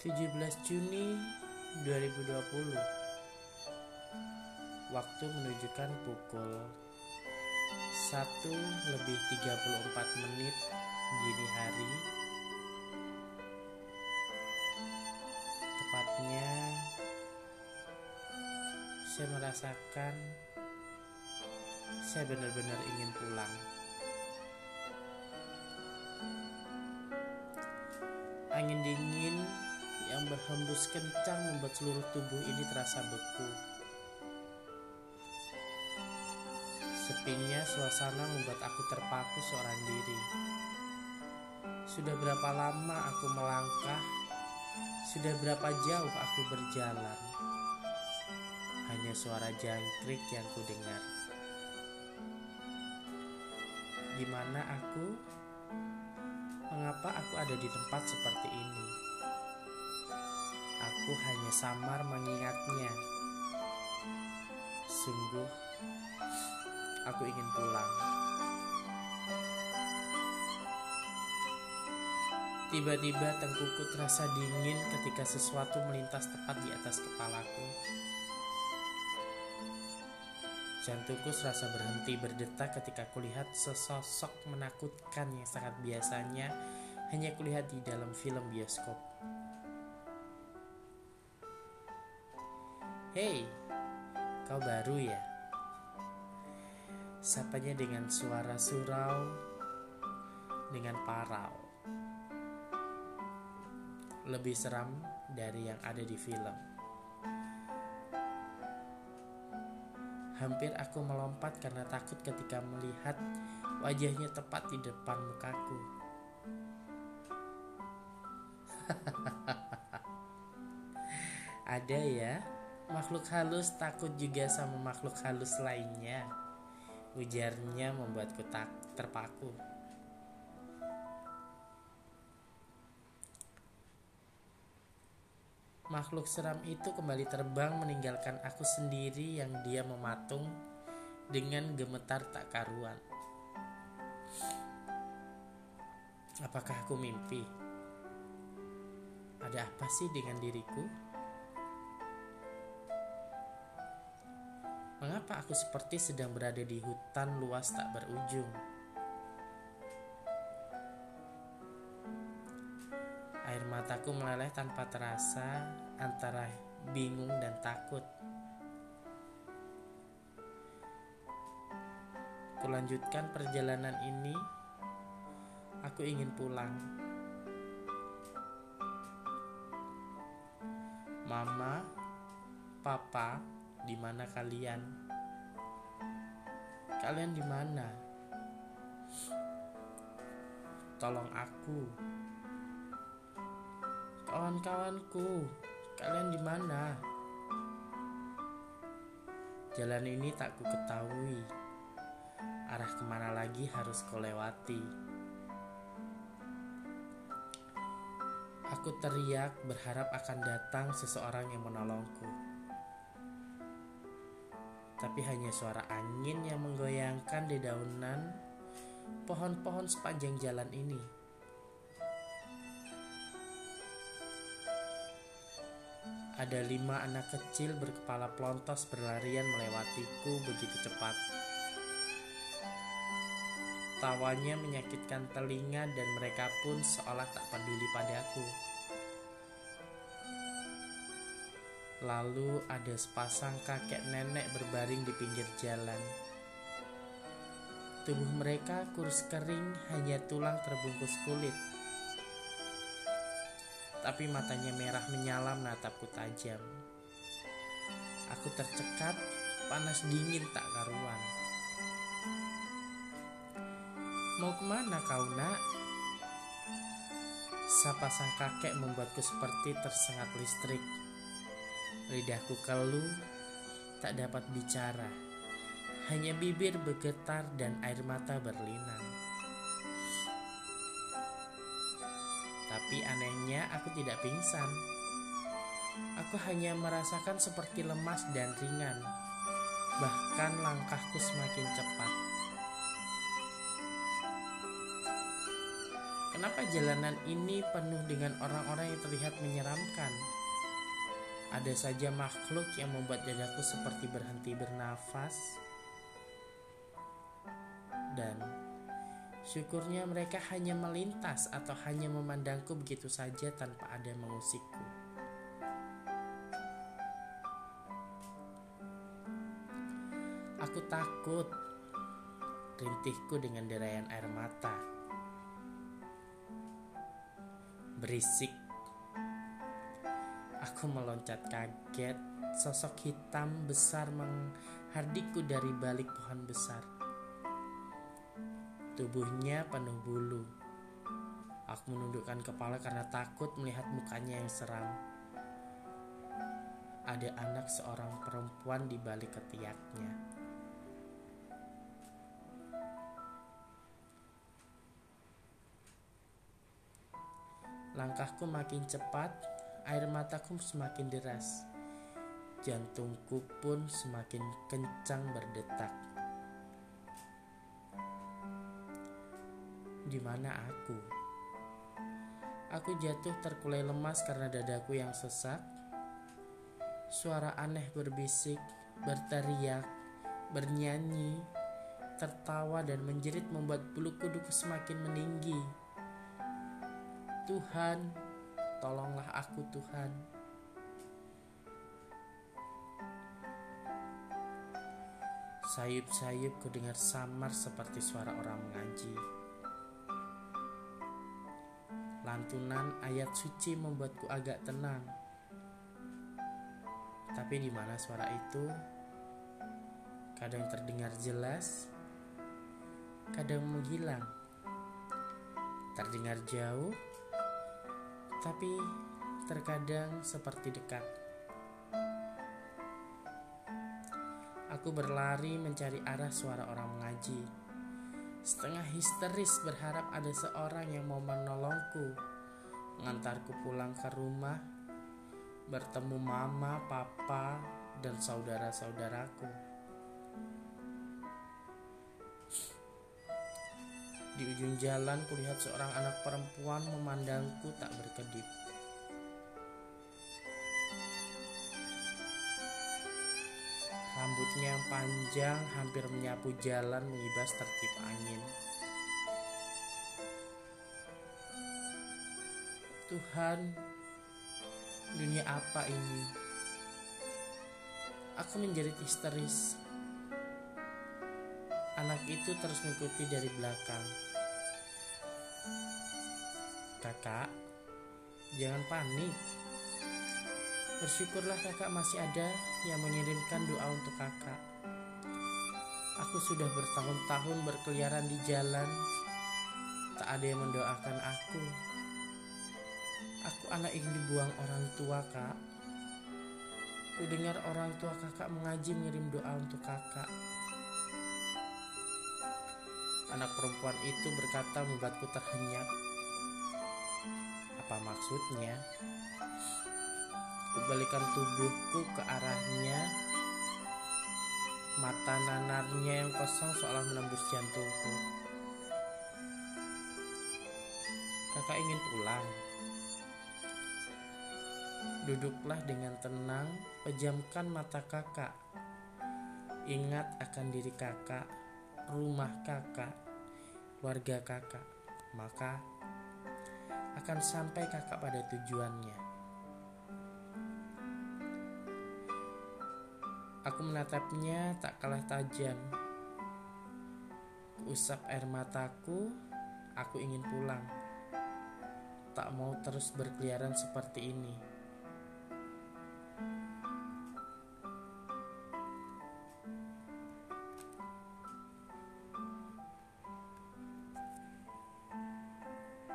17 Juni 2020 Waktu menunjukkan pukul 1 lebih 34 menit dini hari. Tepatnya saya merasakan saya benar-benar ingin pulang. Angin dingin yang berhembus kencang membuat seluruh tubuh ini terasa beku. Sepinya suasana membuat aku terpaku seorang diri. Sudah berapa lama aku melangkah? Sudah berapa jauh aku berjalan? Hanya suara jangkrik yang ku dengar. Di mana aku? Mengapa aku ada di tempat seperti ini? Aku hanya samar mengingatnya. Sungguh, aku ingin pulang. Tiba-tiba tengkuku terasa dingin ketika sesuatu melintas tepat di atas kepalaku. Jantungku serasa berhenti berdetak ketika kulihat sesosok menakutkan yang sangat biasanya hanya kulihat di dalam film bioskop. Hei, kau baru ya? Sapanya dengan suara surau, dengan parau. Lebih seram dari yang ada di film. Hampir aku melompat karena takut ketika melihat wajahnya tepat di depan mukaku. Ada ya, makhluk halus takut juga sama makhluk halus lainnya. Ujarnya membuatku tak terpaku. Makhluk seram itu kembali terbang meninggalkan aku sendiri yang dia mematung dengan gemetar tak karuan. Apakah aku mimpi? Ada apa sih dengan diriku? Aku seperti sedang berada di hutan luas tak berujung? Air mataku meleleh tanpa terasa antara bingung dan takut. Kulanjutkan perjalanan ini. Aku ingin pulang. Mama, Papa, di mana kalian? Kalian di mana? Tolong aku. Kawan-kawanku, kalian di mana? Jalan ini tak ku ketahui. Arah ke mana lagi harus kau lewati? Aku teriak berharap akan datang seseorang yang menolongku. Tapi hanya suara angin yang menggoyangkan dedaunan pohon-pohon sepanjang jalan ini. Ada lima anak kecil berkepala pelontos berlarian melewatiku begitu cepat. Tawanya menyakitkan telinga dan mereka pun seolah tak peduli padaku. Lalu ada sepasang kakek nenek berbaring di pinggir jalan. Tubuh mereka kurus kering, hanya tulang terbungkus kulit tapi matanya merah menyala menatapku tajam. Aku tercekat, panas dingin tak karuan. Mau ke mana kau nak? Sapa sang kakek membuatku seperti tersengat listrik. Lidahku keluh, tak dapat bicara. Hanya bibir bergetar dan air mata berlinang. Tapi anehnya aku tidak pingsan. Aku hanya merasakan seperti lemas dan ringan. Bahkan langkahku semakin cepat. Kenapa jalanan ini penuh dengan orang-orang yang terlihat menyeramkan? Ada saja makhluk yang membuat dadaku seperti berhenti bernafas. Dan syukurnya mereka hanya melintas atau hanya memandangku begitu saja tanpa ada mengusikku. Aku takut rintihku dengan derayan air mata. Berisik. Aku meloncat kaget, sosok hitam besar menghardikku dari balik pohon besar. Tubuhnya penuh bulu. Aku menundukkan kepala karena takut melihat mukanya yang seram. Ada anak seorang perempuan di balik ketiaknya. Langkahku makin cepat, air mataku semakin deras. Jantungku pun semakin kencang berdetak. Di mana aku? Aku jatuh terkulai lemas karena dadaku yang sesak. Suara aneh berbisik, berteriak, bernyanyi, tertawa dan menjerit membuat bulu kuduku semakin meninggi. Tuhan, tolonglah aku Tuhan. Sayup-sayup ku dengar samar seperti suara orang mengaji. Lantunan ayat suci membuatku agak tenang. Tapi di mana suara itu? Kadang terdengar jelas, kadang menghilang. Terdengar jauh, tapi terkadang seperti dekat. Aku berlari mencari arah suara orang mengaji. Setengah histeris berharap ada seorang yang mau menolongku, mengantarku pulang ke rumah, bertemu mama, papa, dan saudara-saudaraku. Di ujung jalan kulihat seorang anak perempuan memandangku tak berkedip. Rambutnya yang panjang hampir menyapu jalan mengibas tertib angin. Tuhan, dunia apa ini? Aku menjerit histeris. Anak itu terus mengikuti dari belakang. Kakak, jangan panik. Bersyukurlah kakak masih ada yang mengirimkan doa untuk kakak. Aku sudah bertahun-tahun berkeliaran di jalan, tak ada yang mendoakan aku. Aku anak yang dibuang orang tua, kak. Ku dengar orang tua kakak mengaji mengirim doa untuk kakak. Anak perempuan itu berkata membuatku terhenyak. Apa maksudnya? Kebalikan tubuhku ke arahnya. Mata nanarnya yang kosong seolah menembus jantungku. Kakak ingin pulang? Duduklah dengan tenang Pejamkan mata kakak. Ingat akan diri kakak Rumah kakak Warga kakak. Maka akan sampai kakak pada tujuannya. Aku menatapnya tak kalah tajam. Usap air mataku, aku ingin pulang. Tak mau terus berkeliaran seperti ini.